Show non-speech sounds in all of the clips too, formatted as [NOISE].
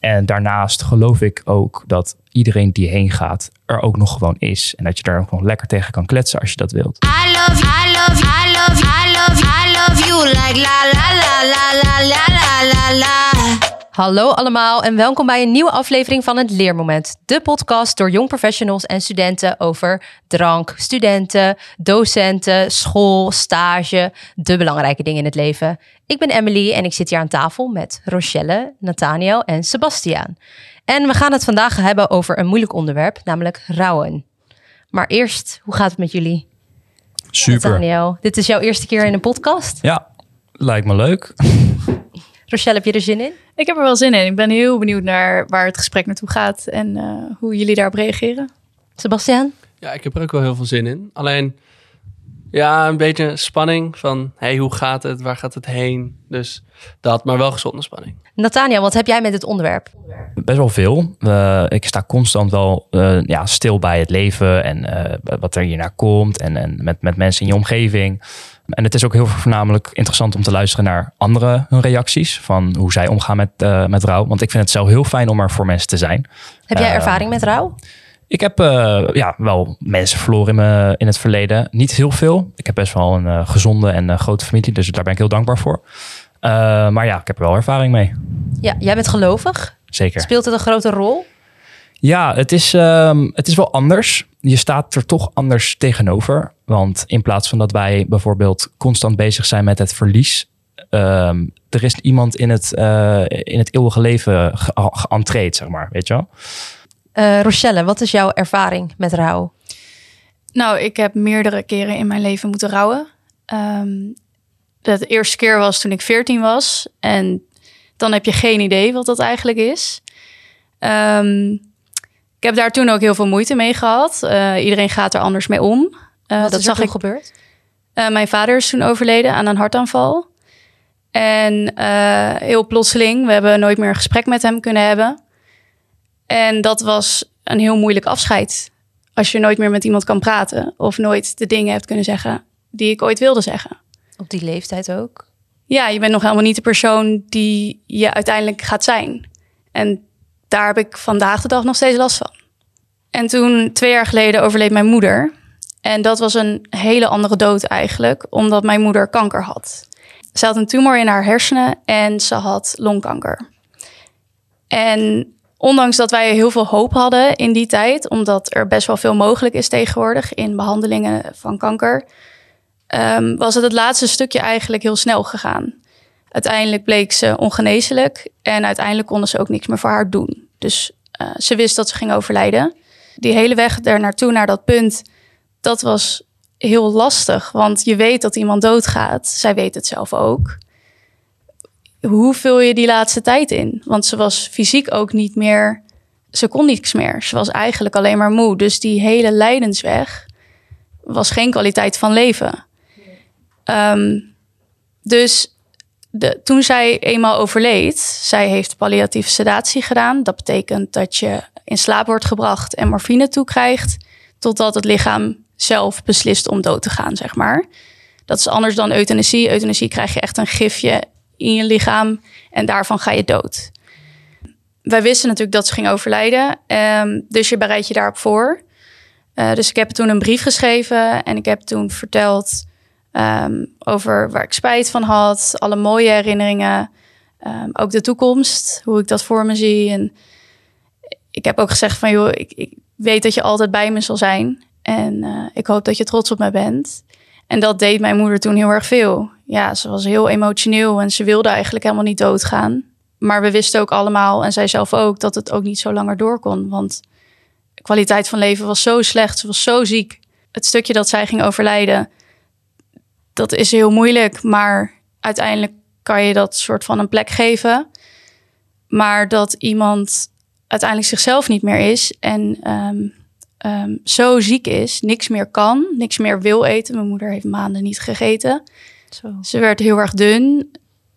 En daarnaast geloof ik ook dat iedereen die heen gaat er ook nog gewoon is. En dat je daar ook nog lekker tegen kan kletsen als je dat wilt. I love I love I love I love you like Hallo allemaal en welkom bij een nieuwe aflevering van het Leermoment. De podcast door jong professionals en studenten over drank, studenten, docenten, school, stage, de belangrijke dingen in het leven. Ik ben Emily en ik zit hier aan tafel met Rochelle, Nathaniel en Sebastiaan. En we gaan het vandaag hebben over een moeilijk onderwerp, namelijk rouwen. Maar eerst, hoe gaat het met jullie? Super. Nathaniel, dit is jouw eerste keer in een podcast. Ja, lijkt me leuk. Rochelle, heb je er zin in? Ik heb er wel zin in. Ik ben heel benieuwd naar waar het gesprek naartoe gaat en eh, hoe jullie daarop reageren. Sebastiaan? Ja, ik heb er ook wel heel veel zin in. Alleen, ja, een beetje spanning van, hey, hoe gaat het? Waar gaat het heen? Dus dat, maar wel gezonde spanning. Nathaniel, wat heb jij met het onderwerp? Best wel veel. Eh, ik sta constant wel eh, ja, stil bij het leven en eh, wat er hiernaar komt en, en met, met mensen in je omgeving. En het is ook heel voornamelijk interessant om te luisteren naar anderen hun reacties van hoe zij omgaan met, eh, met rouw. Want ik vind het zelf heel fijn om er voor mensen te zijn. Heb jij Eh, ervaring met rouw? Ik heb eh, ja, wel mensen verloren in, me, in het verleden. Niet heel veel. Ik heb best wel een gezonde en grote familie, dus daar ben ik heel dankbaar voor. Maar ja, ik heb er wel ervaring mee. Ja, jij bent gelovig. Zeker. Speelt het een grote rol? Ja, het is, ehm, het is wel anders. Je staat er toch anders tegenover. Want in plaats van dat wij bijvoorbeeld constant bezig zijn met het verlies. ehm, er is iemand in het, eh, in het eeuwige leven ge- geëntreed, zeg maar. Weet je wel? Eh, Rochelle, wat is jouw ervaring met rouw? Nou, ik heb meerdere keren in mijn leven moeten rouwen. Ehm, de eerste keer was toen ik 14 was. En dan heb je geen idee wat dat eigenlijk is. Ehm, ik heb daar toen ook heel veel moeite mee gehad. Eh, iedereen gaat er anders mee om. Eh, wat dat is er zag toen ik gebeurd? Uh, mijn vader is toen overleden aan een hartaanval. En heel plotseling, we hebben nooit meer een gesprek met hem kunnen hebben. En dat was een heel moeilijk afscheid. Als je nooit meer met iemand kan praten of nooit de dingen hebt kunnen zeggen die ik ooit wilde zeggen. Op die leeftijd ook? Ja, je bent nog helemaal niet de persoon die je uiteindelijk gaat zijn. En daar heb ik vandaag de dag nog steeds last van. En toen, twee jaar geleden, overleed mijn moeder. En dat was een hele andere dood eigenlijk, omdat mijn moeder kanker had. Ze had een tumor in haar hersenen en ze had longkanker. En ondanks dat wij heel veel hoop hadden in die tijd, omdat er best wel veel mogelijk is tegenwoordig in behandelingen van kanker, um, was het het laatste stukje eigenlijk heel snel gegaan. Uiteindelijk bleek ze ongeneeslijk en uiteindelijk konden ze ook niks meer voor haar doen. Dus uh, ze wist dat ze ging overlijden. Die hele weg er naartoe, naar dat punt, dat was heel lastig. Want je weet dat iemand doodgaat. Zij weet het zelf ook. Hoe vul je die laatste tijd in? Want ze was fysiek ook niet meer... Ze kon niets meer. Ze was eigenlijk alleen maar moe. Dus die hele lijdensweg was geen kwaliteit van leven. Um, dus de, toen zij eenmaal overleed... Zij heeft palliatieve sedatie gedaan. Dat betekent dat je in slaap wordt gebracht en morfine toekrijgt... totdat het lichaam zelf beslist om dood te gaan, zeg maar. Dat is anders dan euthanasie. Euthanasie krijg je echt een gifje in je lichaam en daarvan ga je dood. Wij wisten natuurlijk dat ze ging overlijden, um, dus je bereidt je daarop voor. Uh, dus ik heb toen een brief geschreven en ik heb toen verteld um, over waar ik spijt van had, alle mooie herinneringen, um, ook de toekomst, hoe ik dat voor me zie. En ik heb ook gezegd van joh, ik, ik weet dat je altijd bij me zal zijn. En uh, ik hoop dat je trots op me bent. En dat deed mijn moeder toen heel erg veel. Ja, ze was heel emotioneel en ze wilde eigenlijk helemaal niet doodgaan. Maar we wisten ook allemaal, en zij zelf ook, dat het ook niet zo langer door kon. Want de kwaliteit van leven was zo slecht, ze was zo ziek. Het stukje dat zij ging overlijden, dat is heel moeilijk. Maar uiteindelijk kan je dat soort van een plek geven. Maar dat iemand uiteindelijk zichzelf niet meer is en um, um, zo ziek is, niks meer kan, niks meer wil eten. Mijn moeder heeft maanden niet gegeten. Zo. Ze werd heel erg dun,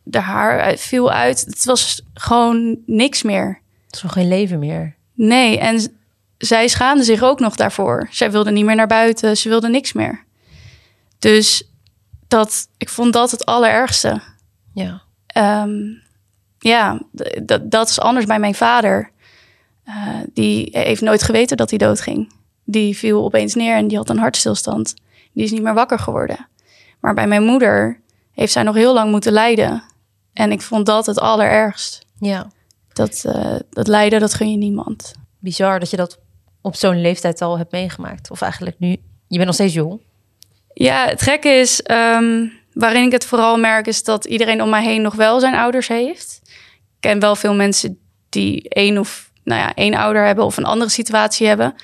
de haar viel uit. Het was gewoon niks meer. Het was geen leven meer. Nee, en zij schaamde zich ook nog daarvoor. Zij wilde niet meer naar buiten, ze wilde niks meer. Dus dat, ik vond dat het allerergste. Ja. Um, ja, dat is anders bij mijn vader. Eh, die heeft nooit geweten dat hij doodging. Die viel opeens neer en die had een hartstilstand. Die is niet meer wakker geworden. Maar bij mijn moeder heeft zij nog heel lang moeten lijden. En ik vond dat het allerergst. Ja, Dat, eh, dat lijden, dat gun je niemand. bizar dat je dat op zo'n leeftijd al hebt meegemaakt. Of eigenlijk nu, je bent nog steeds jong. Ja, het gekke is, ehm, waarin ik het vooral merk, is dat iedereen om mij heen nog wel zijn ouders heeft. Ik ken wel veel mensen die één of nou ja, één ouder hebben of een andere situatie hebben.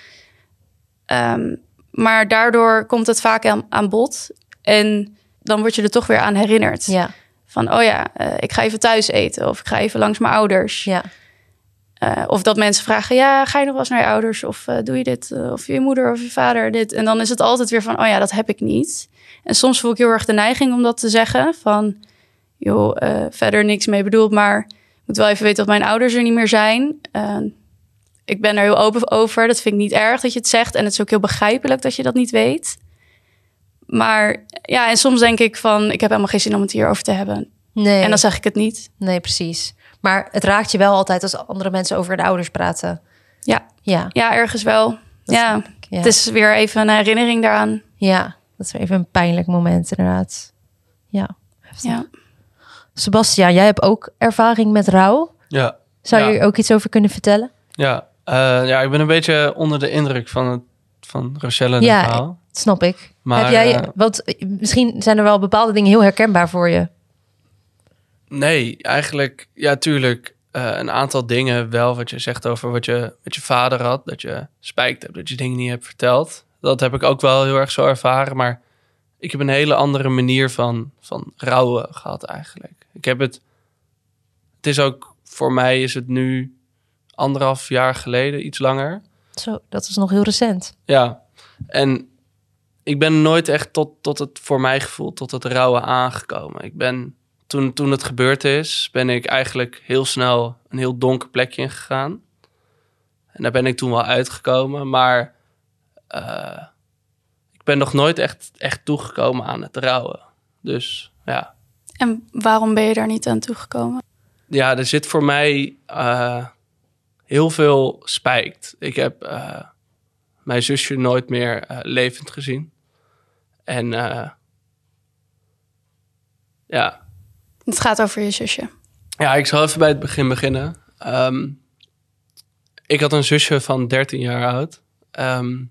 Ehm, maar daardoor komt het vaak aan, aan bod. En dan word je er toch weer aan herinnerd. Ja, Van, oh ja, eh, ik ga even thuis eten. Of ik ga even langs mijn ouders. ja, Eh, of dat mensen vragen, ja, ga je nog wel eens naar je ouders? Of eh, doe je dit? Eh, of je moeder of je vader dit? En dan is het altijd weer van, oh ja, dat heb ik niet. En soms voel ik heel erg de neiging om dat te zeggen. Van, joh, verder niks mee bedoeld, maar ik moet wel even weten dat mijn ouders er niet meer zijn. Eh, ik ben er heel open over. Dat vind ik niet erg dat je het zegt. En het is ook heel begrijpelijk dat je dat niet weet. Maar ja, en soms denk ik van, ik heb helemaal geen zin om het hierover te hebben. Nee, En dan zeg ik het niet. nee, precies. Maar het raakt je wel altijd als andere mensen over de ouders praten. Ja, Ja, ja ergens wel. Dat ja, snap ik, ja. het is weer even een herinnering daaraan. ja, dat is even een pijnlijk moment inderdaad. Ja. Ja. Sebastian, jij hebt ook ervaring met rouw. Ja, Zou Ja. je er ook iets over kunnen vertellen? ja. Eh, ja, ik ben een beetje onder de indruk van, het, van Rochelle en Ja, het verhaal. Dat snap ik. Maar, Heb jij, eh, want eh, misschien zijn er wel bepaalde dingen heel herkenbaar voor je. Nee, eigenlijk, ja, tuurlijk. eh, een aantal dingen wel wat je zegt over wat je met je vader had. Dat je spijt hebt, dat je dingen niet hebt verteld. Dat heb ik ook wel heel erg zo ervaren. Maar ik heb een hele andere manier van, van rouwen gehad eigenlijk. Ik heb het... Het is ook, voor mij is het nu anderhalf jaar geleden, iets langer. Zo, dat is nog heel recent. Ja, en ik ben nooit echt tot, tot het, voor mij gevoel, tot het rouwen aangekomen. Ik ben, toen, toen het gebeurd is, ben ik eigenlijk heel snel een heel donker plekje ingegaan. En daar ben ik toen wel uitgekomen, maar eh, ik ben nog nooit echt, echt toegekomen aan het rouwen. Dus ja, En waarom ben je daar niet aan toegekomen? ja, er zit voor mij eh, heel veel spijt. Ik heb eh, mijn zusje nooit meer levend gezien. En ja. Het gaat over je zusje. ja, ik zal even bij het begin beginnen. Ehm, ik had een zusje van 13 jaar oud. Ehm,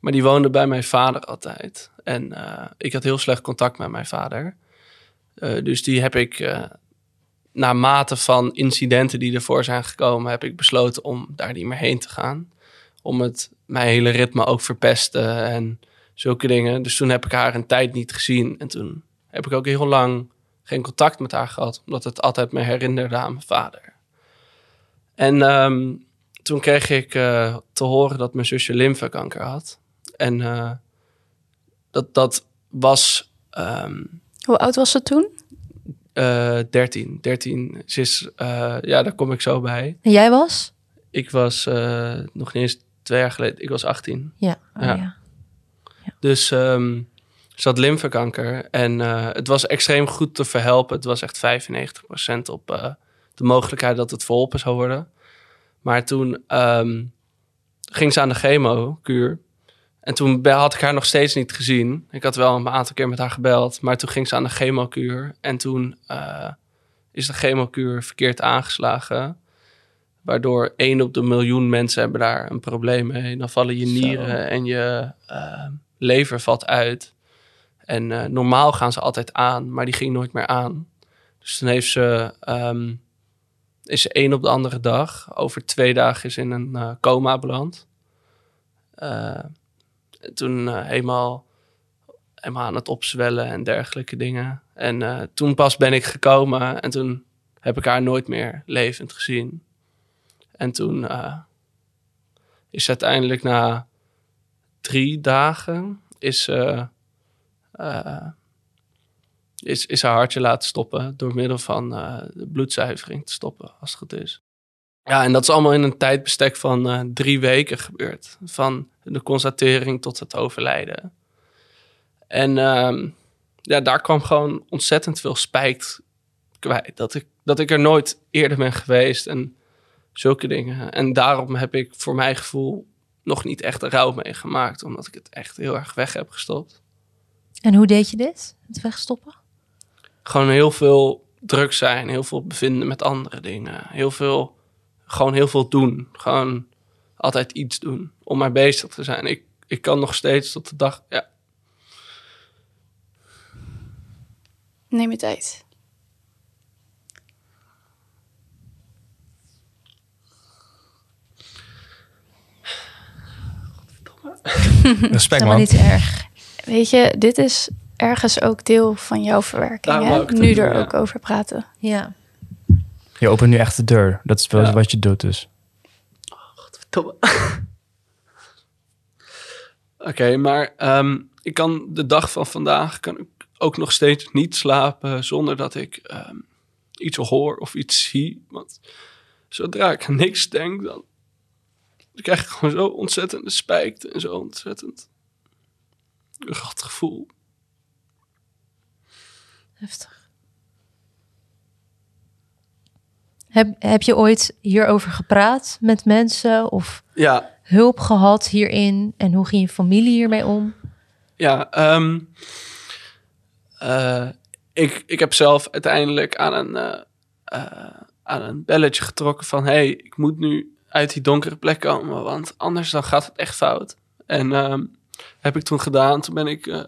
maar die woonde bij mijn vader altijd. En eh, ik had heel slecht contact met mijn vader. Eh, dus die heb ik, uh, naar mate van incidenten die ervoor zijn gekomen, heb ik besloten om daar niet meer heen te gaan. Om het mijn hele ritme ook verpesten en zulke dingen. Dus toen heb ik haar een tijd niet gezien. En toen heb ik ook heel lang geen contact met haar gehad, omdat het altijd me herinnerde aan mijn vader. En um, toen kreeg ik uh, te horen dat mijn zusje lymfekanker had. En uh, dat, dat was. Um, Hoe oud was ze toen? Uh, 13. 13. Ze is, uh, ja, daar kom ik zo bij. En jij was? Ik was nog niet eens twee jaar geleden. Ik was 18. Ja. Oh, ja. ja. ja. Dus um, ze had lymfekanker. En uh, het was extreem goed te verhelpen. Het was echt 95% op uh, de mogelijkheid dat het verholpen zou worden. Maar toen um, ging ze aan de chemokuur. En toen had ik haar nog steeds niet gezien. Ik had wel een aantal keer met haar gebeld. Maar toen ging ze aan de chemokuur. En toen uh, is de chemokuur verkeerd aangeslagen. Waardoor één op de miljoen mensen hebben daar een probleem mee. Dan vallen je nieren Zo. en je uh, lever valt uit. En uh, normaal gaan ze altijd aan, maar die ging nooit meer aan. Dus toen heeft ze, um, is ze één op de andere dag, over twee dagen is in een uh, coma beland. Uh, toen uh, helemaal, helemaal aan het opzwellen en dergelijke dingen. En toen pas ben ik gekomen en toen heb ik haar nooit meer levend gezien. En toen is uiteindelijk na drie dagen is, uh, is, is haar hartje laten stoppen door middel van de bloedzuivering te stoppen, als het goed is. Ja, en dat is allemaal in een tijdbestek van uh, drie weken gebeurd. Van de constatering tot het overlijden. En uh, ja, daar kwam gewoon ontzettend veel spijt kwijt. Dat ik, dat ik er nooit eerder ben geweest en zulke dingen. En daarom heb ik voor mijn gevoel nog niet echt een rouw meegemaakt. Omdat ik het echt heel erg weg heb gestopt. En hoe deed je dit? Het wegstoppen? Gewoon heel veel druk zijn. Heel veel bevinden met andere dingen. Heel veel, gewoon heel veel doen. Gewoon altijd iets doen om maar bezig te zijn. Ik, ik kan nog steeds tot de dag... Ja, Neem je tijd. Respect [LAUGHS] man. niet erg. Weet je, dit is ergens ook deel van jouw verwerking. Hè? Nu doen, er ja. ook over praten. Ja. Je opent nu echt de deur. Dat is wel Ja. wat je doet dus. Verdomme. [LAUGHS] Oké, maar ehm, ik kan de dag van vandaag kan ik ook nog steeds niet slapen zonder dat ik ehm, iets hoor of iets zie. Want zodra ik aan niks denk, dan krijg ik gewoon zo ontzettende spijt en zo ontzettend rot gevoel. Heftig. Heb, heb je ooit hierover gepraat met mensen of Ja, hulp gehad hierin? En hoe ging je familie hiermee om? Ja, ehm, eh, ik, ik heb zelf uiteindelijk aan een, eh, eh, aan een belletje getrokken van... hey, ik moet nu uit die donkere plek komen, want anders dan gaat het echt fout. En ehm, heb ik toen gedaan. Toen ben ik eh,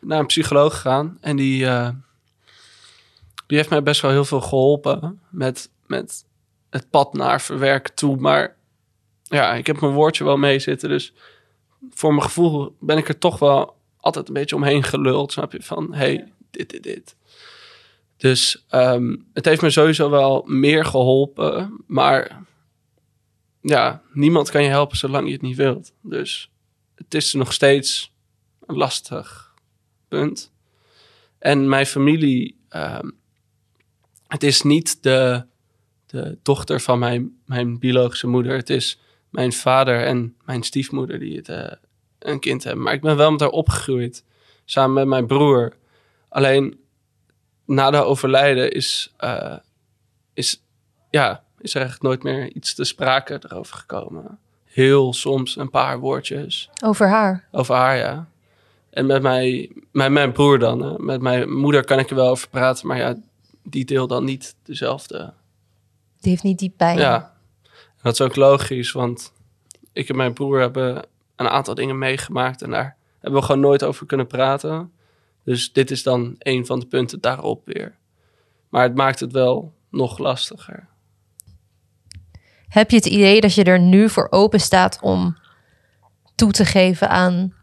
naar een psycholoog gegaan en die, eh, die heeft mij best wel heel veel geholpen met, met het pad naar verwerken toe. Maar ja, ik heb mijn woordje wel mee zitten, dus voor mijn gevoel ben ik er toch wel altijd een beetje omheen geluld, snap je? Van, hey, dit, dit, dit. Dus ehm, het heeft me sowieso wel meer geholpen, maar ja, niemand kan je helpen zolang je het niet wilt. Dus het is nog steeds een lastig punt. En mijn familie, ehm, het is niet de, de dochter van mijn, mijn biologische moeder. Het is mijn vader en mijn stiefmoeder die het, eh, een kind hebben. Maar ik ben wel met haar opgegroeid, samen met mijn broer. Alleen na de overlijden is, eh, is, ja, is er eigenlijk nooit meer iets te sprake erover gekomen. Heel soms een paar woordjes Over haar? over haar, ja. En met, mij, met mijn broer dan. hè. Met mijn moeder kan ik er wel over praten, maar ja, die deel dan niet dezelfde. Die heeft niet die pijn. Ja, en dat is ook logisch, want ik en mijn broer hebben een aantal dingen meegemaakt en daar hebben we gewoon nooit over kunnen praten. Dus dit is dan een van de punten daarop weer. Maar het maakt het wel nog lastiger. Heb je het idee dat je er nu voor open staat om toe te geven aan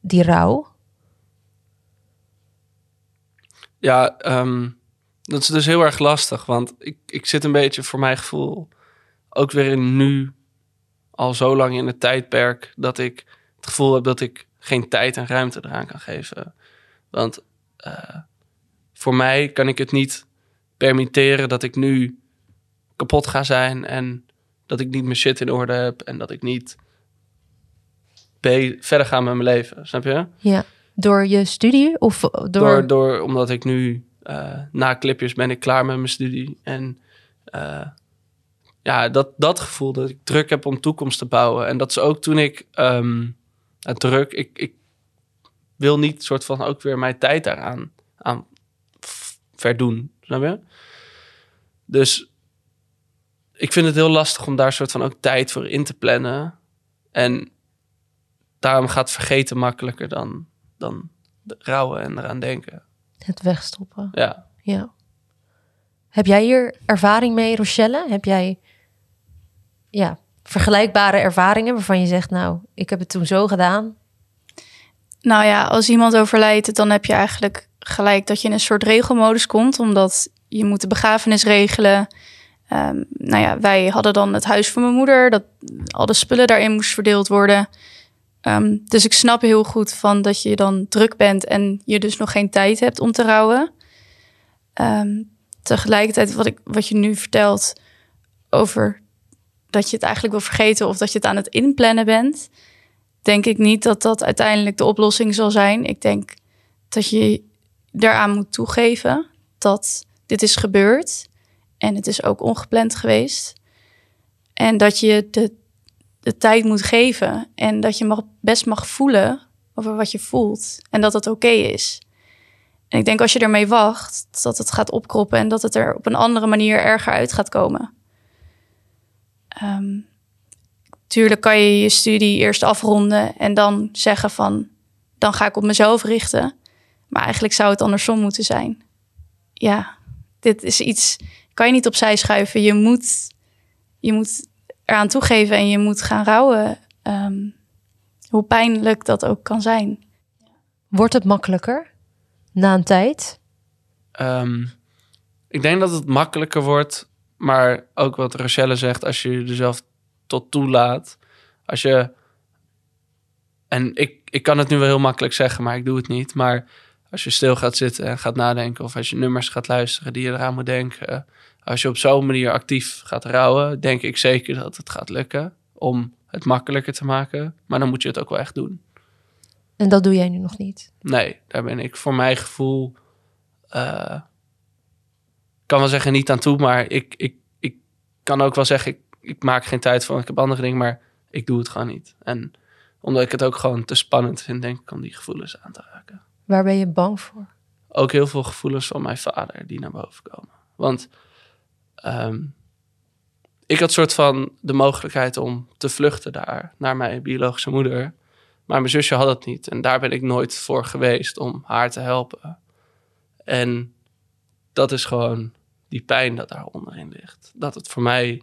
die rouw? Ja, ehm, dat is dus heel erg lastig, want ik, ik zit een beetje voor mijn gevoel ook weer in nu al zo lang in het tijdperk dat ik het gevoel heb dat ik geen tijd en ruimte eraan kan geven. Want eh, voor mij kan ik het niet permitteren dat ik nu kapot ga zijn en dat ik niet mijn shit in orde heb en dat ik niet verder ga met mijn leven. Snap je? Ja. Door je studie of door... Door, door, omdat ik nu eh, na clipjes ben ik klaar met mijn studie. En eh, ja, dat, dat gevoel dat ik druk heb om toekomst te bouwen. En dat is ook toen ik ehm, druk, ik, ik wil niet soort van ook weer mijn tijd daaraan aan verdoen. Snap je? Dus ik vind het heel lastig om daar soort van ook tijd voor in te plannen. En daarom gaat vergeten makkelijker dan, dan de rouwen en eraan denken. Het wegstoppen. Ja. Ja. Heb jij hier ervaring mee, Rochelle? Heb jij ja, vergelijkbare ervaringen waarvan je zegt, nou, ik heb het toen zo gedaan? Nou ja, als iemand overlijdt, dan heb je eigenlijk gelijk dat je in een soort regelmodus komt, omdat je moet de begrafenis regelen. Ehm, nou ja, wij hadden dan het huis van mijn moeder, dat al de spullen daarin moest verdeeld worden. Ehm, dus ik snap heel goed van dat je dan druk bent en je dus nog geen tijd hebt om te rouwen. Ehm, tegelijkertijd, wat, ik, wat je nu vertelt over dat je het eigenlijk wil vergeten of dat je het aan het inplannen bent, denk ik niet dat dat uiteindelijk de oplossing zal zijn. Ik denk dat je daaraan moet toegeven dat dit is gebeurd en het is ook ongepland geweest. En dat je de, de tijd moet geven en dat je mag, best mag voelen over wat je voelt en dat het oké is. En ik denk als je ermee wacht, dat het gaat opkroppen en dat het er op een andere manier erger uit gaat komen. Ehm, tuurlijk kan je je studie eerst afronden en dan zeggen van, dan ga ik op mezelf richten. Maar eigenlijk zou het andersom moeten zijn. Ja, dit is iets, kan je niet opzij schuiven. Je moet, je moet eraan toegeven en je moet gaan rouwen. ehm, hoe pijnlijk dat ook kan zijn. Wordt het makkelijker na een tijd? Ehm, ik denk dat het makkelijker wordt, maar ook wat Rochelle zegt, als je er zelf tot toelaat. Als je, en ik, ik kan het nu wel heel makkelijk zeggen, maar ik doe het niet. Maar als je stil gaat zitten en gaat nadenken, of als je nummers gaat luisteren die je eraan moet denken. Als je op zo'n manier actief gaat rouwen, denk ik zeker dat het gaat lukken om het makkelijker te maken. Maar dan moet je het ook wel echt doen. En dat doe jij nu nog niet. Nee, daar ben ik voor mijn gevoel. ik kan wel zeggen niet aan toe, maar ik, ik, ik kan ook wel zeggen, ik, ik maak geen tijd voor, ik heb andere dingen, maar ik doe het gewoon niet. En omdat ik het ook gewoon te spannend vind, denk ik, om die gevoelens aan te raken. Waar ben je bang voor? Ook heel veel gevoelens van mijn vader die naar boven komen. Want ehm, ik had soort van de mogelijkheid om te vluchten daar naar mijn biologische moeder. Maar mijn zusje had het niet. En daar ben ik nooit voor geweest om haar te helpen. En dat is gewoon die pijn dat daar onderin ligt. Dat het voor mij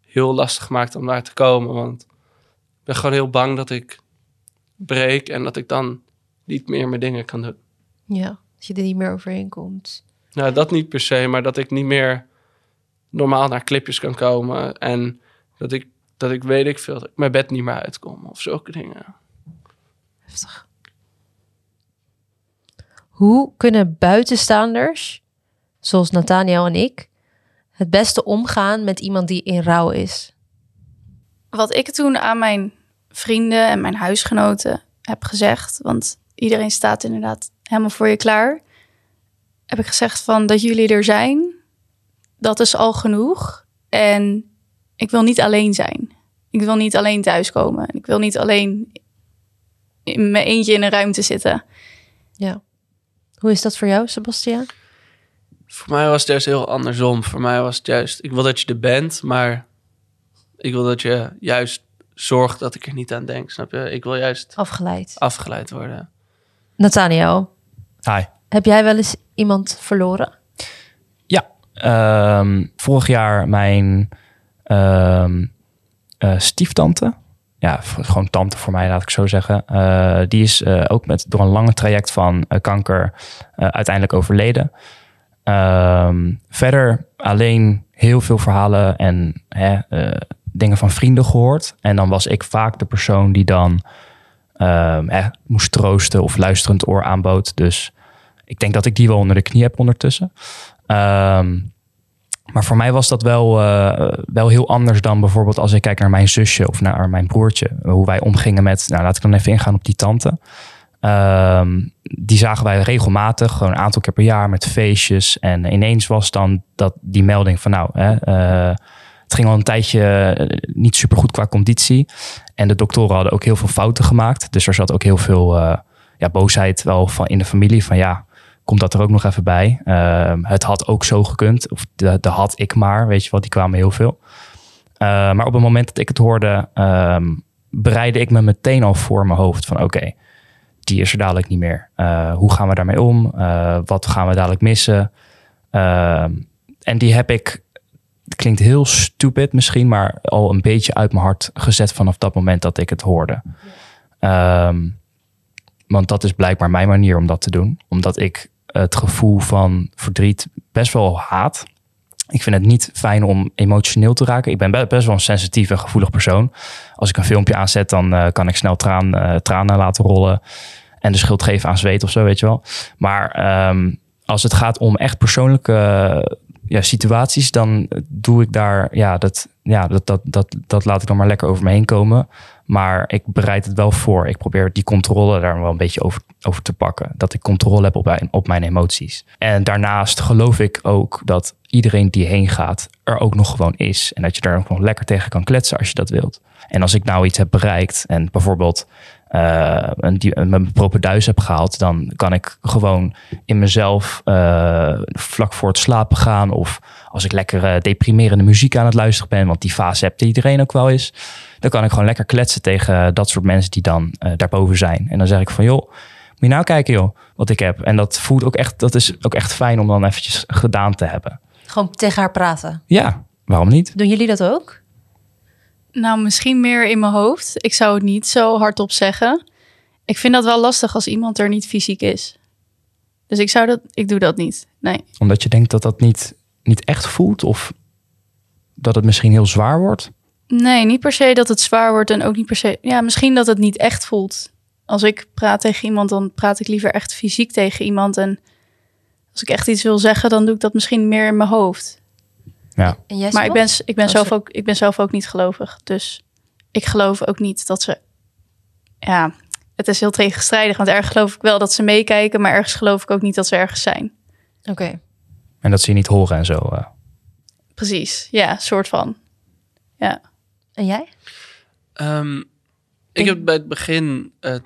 heel lastig maakt om daar te komen. Want ik ben gewoon heel bang dat ik breek en dat ik dan niet meer mijn dingen kan doen. Ja, dat je er niet meer overheen komt. Nou, dat niet per se, maar dat ik niet meer normaal naar clipjes kan komen. En dat ik, dat ik weet ik veel, dat ik mijn bed niet meer uitkom of zulke dingen. Heftig. Hoe kunnen buitenstaanders, zoals Nathaniel en ik, het beste omgaan met iemand die in rouw is? Wat ik toen aan mijn vrienden en mijn huisgenoten heb gezegd, want iedereen staat inderdaad helemaal voor je klaar, heb ik gezegd van dat jullie er zijn, dat is al genoeg. En ik wil niet alleen zijn. Ik wil niet alleen thuiskomen. Ik wil niet alleen in mijn eentje in een ruimte zitten. Ja. Hoe is dat voor jou, Sebastiaan? Voor mij was het juist heel andersom. Voor mij was het juist, ik wil dat je er bent, maar ik wil dat je juist zorgt dat ik er niet aan denk. Snap je? Ik wil juist Afgeleid. afgeleid worden. Nathaniel, Hi. heb jij wel eens iemand verloren? Ja, ehm, vorig jaar mijn eh, stieftante. Ja, gewoon tante voor mij, laat ik zo zeggen. Eh, die is eh, ook met, door een lange traject van kanker uiteindelijk overleden. Ehm, verder alleen heel veel verhalen en hè, dingen van vrienden gehoord. En dan was ik vaak de persoon die dan hè, moest troosten of luisterend oor aanbood. Dus ik denk dat ik die wel onder de knie heb ondertussen. Ehm, maar voor mij was dat wel, eh, wel heel anders dan bijvoorbeeld als ik kijk naar mijn zusje of naar mijn broertje. Hoe wij omgingen met, nou laat ik dan even ingaan op die tante. Ehm, die zagen wij regelmatig, gewoon een aantal keer per jaar met feestjes. En ineens was dan dat, die melding van nou, hè, eh, het ging al een tijdje eh, niet super goed qua conditie. En de doktoren hadden ook heel veel fouten gemaakt. Dus er zat ook heel veel eh, ja, boosheid wel van in de familie van ja, komt dat er ook nog even bij. Ehm, het had ook zo gekund. Of de, had ik maar, weet je wel, die kwamen heel veel. Eh, maar op het moment dat ik het hoorde, ehm, bereidde ik me meteen al voor mijn hoofd van oké, die is er dadelijk niet meer. Hoe gaan we daarmee om? Wat gaan we dadelijk missen? Ehm, en die heb ik, het klinkt heel stupid misschien, maar al een beetje uit mijn hart gezet vanaf dat moment dat ik het hoorde. Ehm, want dat is blijkbaar mijn manier om dat te doen. Omdat ik het gevoel van verdriet best wel haat. Ik vind het niet fijn om emotioneel te raken. Ik ben be- best wel een sensitief en gevoelig persoon. Als ik een filmpje aanzet, dan eh, kan ik snel traan, eh, tranen laten rollen. En de schuld geven aan zweet of zo, weet je wel. Maar ehm, als het gaat om echt persoonlijke ja, situaties, dan doe ik daar, ja, dat, ja dat, dat, dat, dat laat ik dan maar lekker over me heen komen. Maar ik bereid het wel voor. Ik probeer die controle daar wel een beetje over, over te pakken. Dat ik controle heb op op mijn emoties. En daarnaast geloof ik ook dat iedereen die heen gaat er ook nog gewoon is. En dat je daar ook nog lekker tegen kan kletsen als je dat wilt. En als ik nou iets heb bereikt en bijvoorbeeld een, die, mijn propenduis heb gehaald, dan kan ik gewoon in mezelf eh, vlak voor het slapen gaan. Of als ik lekker eh, deprimerende muziek aan het luisteren ben, want die fase hebt iedereen ook wel eens. Dan kan ik gewoon lekker kletsen tegen dat soort mensen die dan daarboven zijn. En dan zeg ik van joh, moet je nou kijken joh, wat ik heb. En dat voelt ook echt, dat is ook echt fijn om dan eventjes gedaan te hebben. Gewoon tegen haar praten. Ja, waarom niet? Doen jullie dat ook? Nou, misschien meer in mijn hoofd. Ik zou het niet zo hardop zeggen. Ik vind dat wel lastig als iemand er niet fysiek is. Dus ik zou dat, ik doe dat niet. Nee. Omdat je denkt dat dat niet, niet echt voelt of dat het misschien heel zwaar wordt. Nee, niet per se dat het zwaar wordt en ook niet per se. Ja, misschien dat het niet echt voelt. Als ik praat tegen iemand, dan praat ik liever echt fysiek tegen iemand. En als ik echt iets wil zeggen, dan doe ik dat misschien meer in mijn hoofd. Ja, En jij, Maar ik ben, ik, ben Als zelf ook, ik ben zelf ook niet gelovig. Dus ik geloof ook niet dat ze. Ja, het is heel tegenstrijdig. Want ergens geloof ik wel dat ze meekijken, maar ergens geloof ik ook niet dat ze ergens zijn. Oké. en dat ze je niet horen en zo. eh. Precies, ja, soort van. Ja. En jij? Ehm, ik heb bij het begin, eh,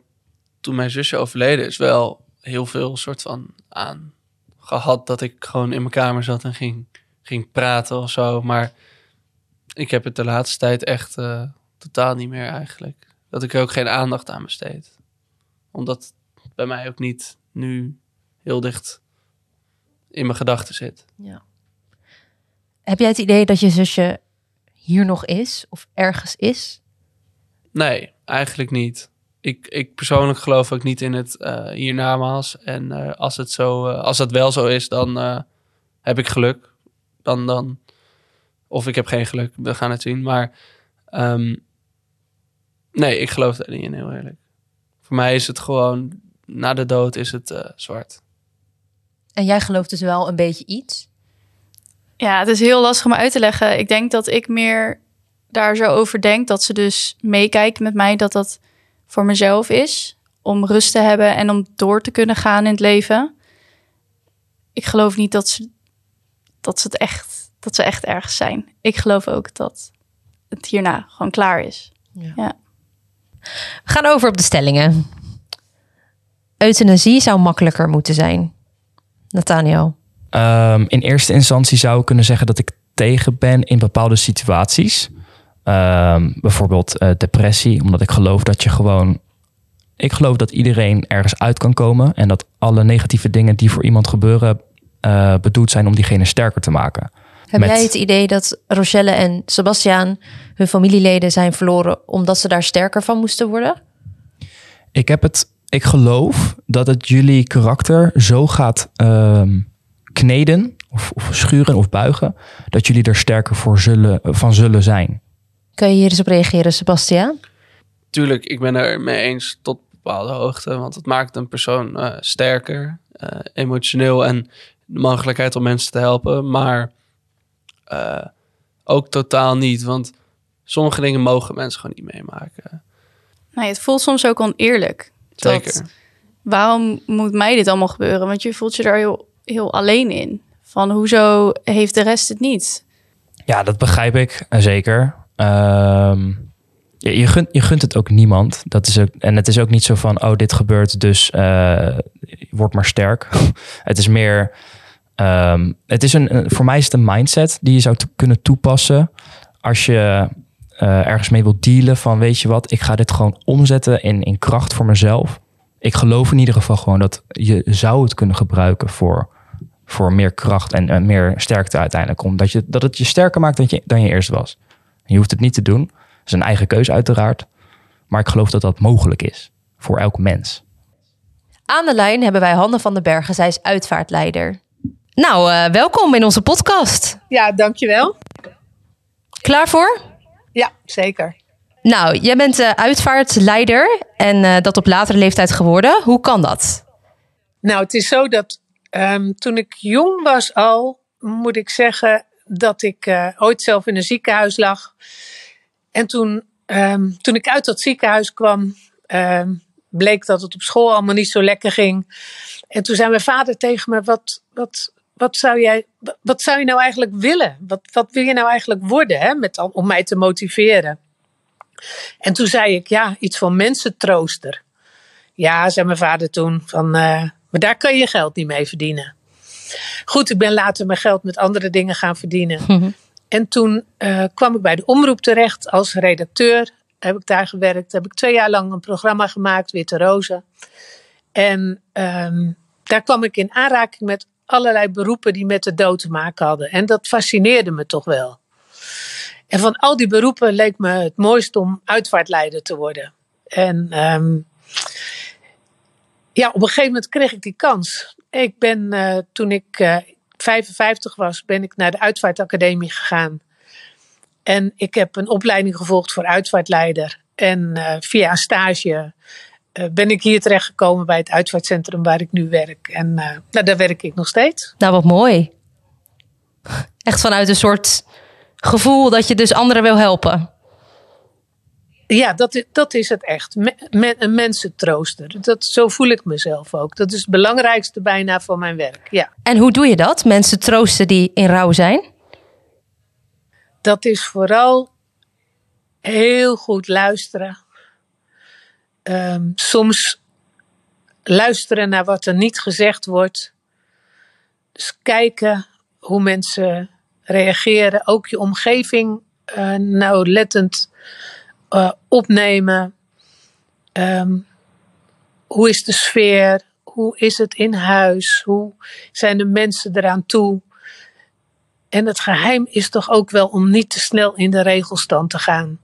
toen mijn zusje overleden is, wel heel veel soort van aan gehad dat ik gewoon in mijn kamer zat en ging, ging praten of zo. Maar ik heb het de laatste tijd echt eh, totaal niet meer eigenlijk. Dat ik er ook geen aandacht aan besteed. Omdat het bij mij ook niet nu heel dicht in mijn gedachten zit. Ja. Heb jij het idee dat je zusje hier nog is of ergens is? Nee, eigenlijk niet. Ik, ik persoonlijk geloof ook niet in het eh hiernamaals. En eh, als, het zo, als dat wel zo is, dan heb ik geluk. Dan, dan, of ik heb geen geluk, we gaan het zien. Maar ehm, nee, ik geloof daar niet in, heel eerlijk. Voor mij is het gewoon, na de dood is het eh, zwart. En jij gelooft dus wel een beetje iets? ja, het is heel lastig om uit te leggen. Ik denk dat ik meer daar zo over denk dat ze dus meekijken met mij, dat dat voor mezelf is. Om rust te hebben en om door te kunnen gaan in het leven. Ik geloof niet dat ze, dat ze het echt, dat ze echt ergens zijn. Ik geloof ook dat het hierna gewoon klaar is. We gaan over op de stellingen. Euthanasie zou makkelijker moeten zijn. Nathaniel. Ehm, in eerste instantie zou ik kunnen zeggen dat ik tegen ben in bepaalde situaties. Ehm, bijvoorbeeld eh, depressie, omdat ik geloof dat je gewoon. Ik geloof dat iedereen ergens uit kan komen en dat alle negatieve dingen die voor iemand gebeuren eh, bedoeld zijn om diegene sterker te maken. Heb Met- jij het idee dat Rochelle en Sebastiaan hun familieleden zijn verloren omdat ze daar sterker van moesten worden? Ik heb het. Ik geloof dat het jullie karakter zo gaat ehm, kneden of, of schuren of buigen dat jullie er sterker voor zullen, van zullen zijn. Kun je hier eens op reageren, Sebastiaan? Tuurlijk, ik ben er mee eens tot bepaalde hoogte. Want het maakt een persoon eh, sterker, eh, emotioneel en de mogelijkheid om mensen te helpen. Maar eh, ook totaal niet. Want sommige dingen mogen mensen gewoon niet meemaken. Nee, het voelt soms ook oneerlijk. Dat- Zeker. waarom moet mij dit allemaal gebeuren? Want je voelt je daar heel, heel alleen in. Van hoezo heeft de rest het niet? Ja, dat begrijp ik eh, zeker. Ehm, je, je, gunt, het ook niemand. Dat is ook, en het is ook niet zo van, oh, dit gebeurt, dus eh, word maar sterk. [LAUGHS] het is meer, ehm, het is een, voor mij is het een mindset die je zou kunnen toepassen als je eh, ergens mee wilt dealen van, weet je wat, ik ga dit gewoon omzetten in, in kracht voor mezelf. Ik geloof in ieder geval gewoon dat je zou het kunnen gebruiken voor, voor meer kracht en, en meer sterkte uiteindelijk. Omdat je, dat het je sterker maakt dan je, dan je eerst was. Je hoeft het niet te doen. Is een eigen keuze uiteraard. Maar ik geloof dat dat mogelijk is voor elk mens. Aan de lijn hebben wij Hanne van den Bergen. Zij is uitvaartleider. Nou, eh, welkom in onze podcast. Ja, dankjewel. Klaar voor? Ja, zeker. Nou, jij bent eh, uitvaartleider en eh, dat op latere leeftijd geworden. Hoe kan dat? Nou, het is zo dat ehm, toen ik jong was al, moet ik zeggen dat ik eh, ooit zelf in een ziekenhuis lag. En toen, ehm, toen ik uit dat ziekenhuis kwam, ehm, bleek dat het op school allemaal niet zo lekker ging. En toen zei mijn vader tegen me: Wat, wat, wat, zou, jij, wat, zou je nou eigenlijk willen? Wat, wat wil je nou eigenlijk worden hè, met, om mij te motiveren? En toen zei ik: Ja, iets van mensentrooster. Ja, zei mijn vader toen, van, eh, maar daar kan je geld niet mee verdienen. Goed, ik ben later mijn geld met andere dingen gaan verdienen. [LAUGHS] En toen eh, kwam ik bij de omroep terecht als redacteur. Heb ik daar gewerkt. Heb ik twee jaar lang een programma gemaakt, Witte Rozen. En ehm, daar kwam ik in aanraking met allerlei beroepen die met de dood te maken hadden. En dat fascineerde me toch wel. En van al die beroepen leek me het mooist om uitvaartleider te worden. En ehm, ja, op een gegeven moment kreeg ik die kans. Ik ben, eh, toen ik eh, 55 was, ben ik naar de Uitvaartacademie gegaan. En ik heb een opleiding gevolgd voor uitvaartleider. En eh, via een stage eh, ben ik hier terechtgekomen bij het uitvaartcentrum waar ik nu werk. En eh, nou, daar werk ik nog steeds. Nou, wat mooi. Echt vanuit een soort gevoel dat je dus anderen wil helpen. Ja, dat is, dat is het echt. Me- me- een mensentrooster. Dat, zo voel ik mezelf ook. Dat is het belangrijkste bijna van mijn werk. Ja. En hoe doe je dat? Mensen troosten die in rouw zijn? dat is vooral heel goed luisteren. Ehm, soms luisteren naar wat er niet gezegd wordt. Dus kijken hoe mensen reageren. Ook je omgeving eh, nauwlettend eh, opnemen. Ehm, hoe is de sfeer? Hoe is het in huis? Hoe zijn de mensen eraan toe? En het geheim is toch ook wel om niet te snel in de regelstand te gaan.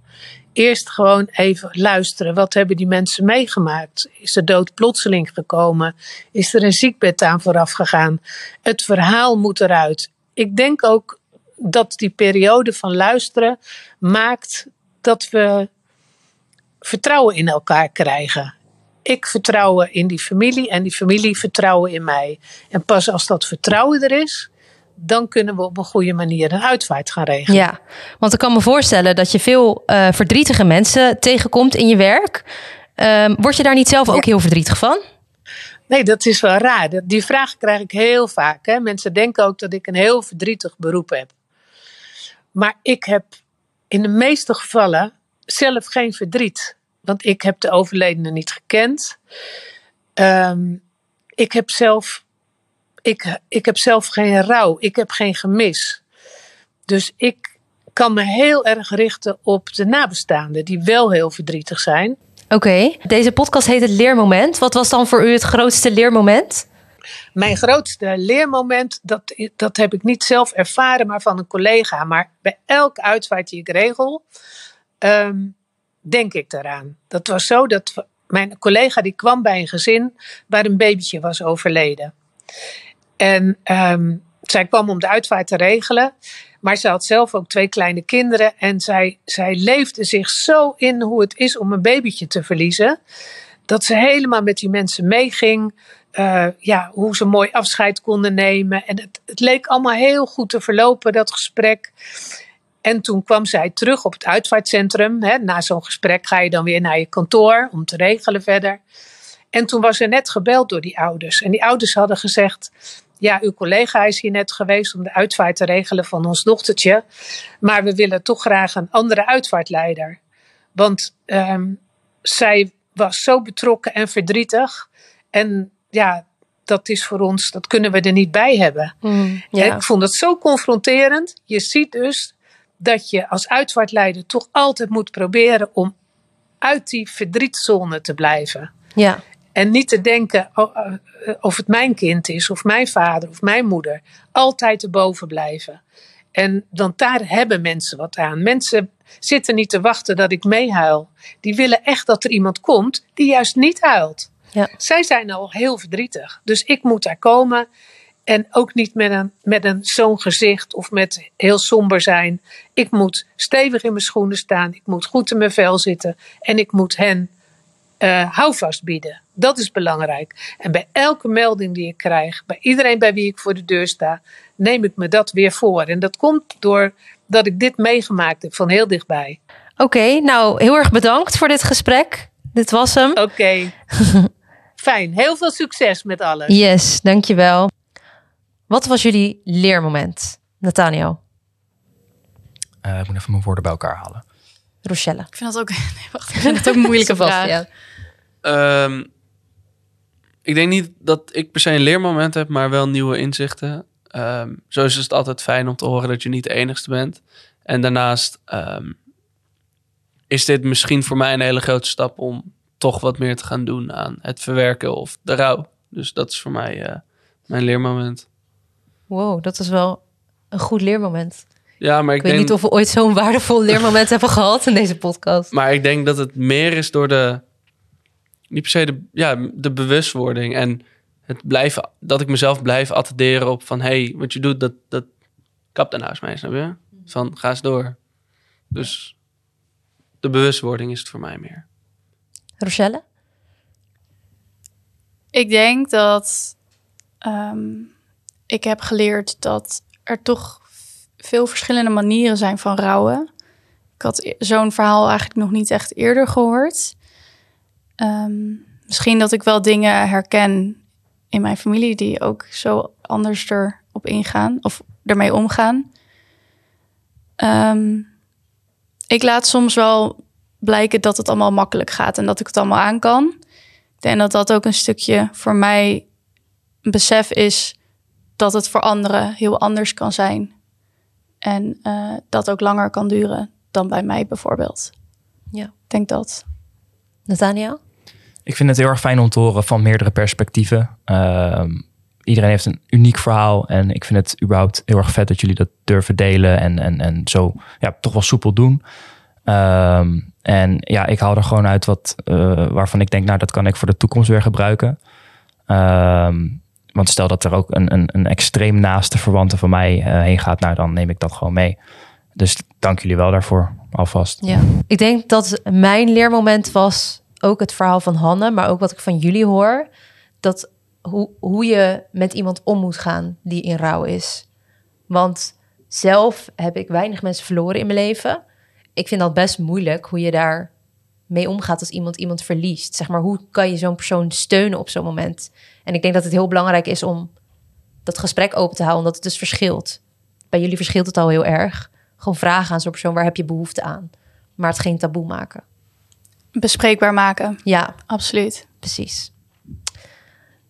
Eerst gewoon even luisteren. Wat hebben die mensen meegemaakt? Is de dood plotseling gekomen? Is er een ziekbed aan vooraf gegaan? Het verhaal moet eruit. Ik denk ook dat die periode van luisteren maakt dat we vertrouwen in elkaar krijgen. Ik vertrouwen in die familie en die familie vertrouwen in mij. En pas als dat vertrouwen er is, dan kunnen we op een goede manier een uitvaart gaan regelen. Ja, want ik kan me voorstellen dat je veel eh, verdrietige mensen tegenkomt in je werk. Ehm, word je daar niet zelf ook heel verdrietig van? Nee, dat is wel raar. Die vraag krijg ik heel vaak. Hè. Mensen denken ook dat ik een heel verdrietig beroep heb. Maar ik heb in de meeste gevallen zelf geen verdriet. Want ik heb de overledene niet gekend. Ehm, ik, heb zelf, ik, ik heb zelf geen rouw. Ik heb geen gemis. Dus ik kan me heel erg richten op de nabestaanden, die wel heel verdrietig zijn. Oké, deze podcast heet het Leermoment. Wat was dan voor u het grootste leermoment? Mijn grootste leermoment, dat, dat heb ik niet zelf ervaren, maar van een collega. Maar bij elke uitvaart die ik regel, ehm, denk ik daaraan. Dat was zo dat mijn collega die kwam bij een gezin waar een babytje was overleden. En ehm, zij kwam om de uitvaart te regelen. Maar ze had zelf ook twee kleine kinderen. En zij, zij leefde zich zo in hoe het is om een babytje te verliezen. Dat ze helemaal met die mensen meeging. Eh, ja, hoe ze mooi afscheid konden nemen. En het, het leek allemaal heel goed te verlopen, dat gesprek. En toen kwam zij terug op het uitvaartcentrum. Hè. Na zo'n gesprek ga je dan weer naar je kantoor om te regelen verder. En toen was er net gebeld door die ouders. En die ouders hadden gezegd: Ja, uw collega is hier net geweest om de uitvaart te regelen van ons dochtertje. Maar we willen toch graag een andere uitvaartleider. Want ehm, zij was zo betrokken en verdrietig. En ja, dat is voor ons, dat kunnen we er niet bij hebben. En ja. ik vond het zo confronterend. Je ziet dus dat je als uitvaartleider toch altijd moet proberen om uit die verdrietzone te blijven. ja. En niet te denken oh, eh, eh, of het mijn kind is, of mijn vader, of mijn moeder. Altijd erboven blijven. En dan daar hebben mensen wat aan. Mensen zitten niet te wachten dat ik meehuil. Die willen echt dat er iemand komt die juist niet huilt. Ja. Zij zijn al heel verdrietig. Dus ik moet daar komen. En ook niet met een, met een zo'n gezicht of met heel somber zijn. Ik moet stevig in mijn schoenen staan. Ik moet goed in mijn vel zitten. En ik moet hen eh, houvast bieden. Dat is belangrijk. En bij elke melding die ik krijg, bij iedereen bij wie ik voor de deur sta, neem ik me dat weer voor. En dat komt door dat ik dit meegemaakt heb van heel dichtbij. Oké, nou heel erg bedankt voor dit gesprek. Dit was hem. Oké. [LAUGHS] Fijn. Heel veel succes met alles. Yes, dankjewel. Wat was jullie leermoment, Nathaniel? Eh, ik moet even mijn woorden bij elkaar halen. Rochelle. Ik vind dat ook, [LAUGHS] nee, wacht, ik vind dat ook een moeilijke [LAUGHS] vraag. Sebastian. Ehm, ik denk niet dat ik per se een leermoment heb, maar wel nieuwe inzichten. Ehm, zo is het altijd fijn om te horen dat je niet de enigste bent. En daarnaast ehm, is dit misschien voor mij een hele grote stap om toch wat meer te gaan doen aan het verwerken of de rouw. Dus dat is voor mij eh, mijn leermoment. Wow, dat is wel een goed leermoment. Ja, maar ik, Ik weet denk, niet of we ooit zo'n waardevol leermoment hebben gehad in deze podcast. maar ik denk dat het meer is door de, niet per se de, ja, de bewustwording en het blijven, dat ik mezelf blijf attenderen op van, hey, wat je doet, dat, dat kapt eens mee, snap je? Van, ga eens door. Dus de bewustwording is het voor mij meer. Rochelle? Ik denk dat ehm, ik heb geleerd dat er toch veel verschillende manieren zijn van rouwen. Ik had e- zo'n verhaal eigenlijk nog niet echt eerder gehoord. Ehm, misschien dat ik wel dingen herken in mijn familie die ook zo anders erop ingaan of ermee omgaan. Ehm, ik laat soms wel blijken dat het allemaal makkelijk gaat en dat ik het allemaal aan kan. Ik denk dat dat ook een stukje voor mij een besef is dat het voor anderen heel anders kan zijn. En eh, dat ook langer kan duren dan bij mij bijvoorbeeld. Ja. Ik denk dat. Nathaniel? Ik vind het heel erg fijn om te horen van meerdere perspectieven. Ehm, iedereen heeft een uniek verhaal. En ik vind het überhaupt heel erg vet dat jullie dat durven delen. En, en, en zo ja, toch wel soepel doen. Ehm, en ja, ik haal er gewoon uit wat, eh, waarvan ik denk, nou, dat kan ik voor de toekomst weer gebruiken. Ehm, want stel dat er ook een, een, een extreem naaste verwante van mij eh, heen gaat, nou, dan neem ik dat gewoon mee. Dus dank jullie wel daarvoor, alvast. Ja. Ik denk dat mijn leermoment was ook het verhaal van Hanne, maar ook wat ik van jullie hoor. Dat hoe, hoe je met iemand om moet gaan die in rouw is. Want zelf heb ik weinig mensen verloren in mijn leven. Ik vind dat best moeilijk hoe je daar mee omgaat als iemand iemand verliest. Zeg maar, hoe kan je zo'n persoon steunen op zo'n moment? En ik denk dat het heel belangrijk is om dat gesprek open te houden, omdat het dus verschilt. Bij jullie verschilt het al heel erg. Gewoon vragen aan zo'n persoon, waar heb je behoefte aan? Maar het geen taboe maken. Bespreekbaar maken, Ja, absoluut. precies.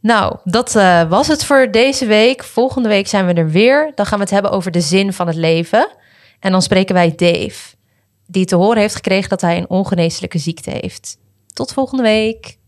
Nou, dat eh, was het voor deze week. Volgende week zijn we er weer. Dan gaan we het hebben over de zin van het leven. En dan spreken wij Dave, die te horen heeft gekregen dat hij een ongeneeslijke ziekte heeft. Tot volgende week.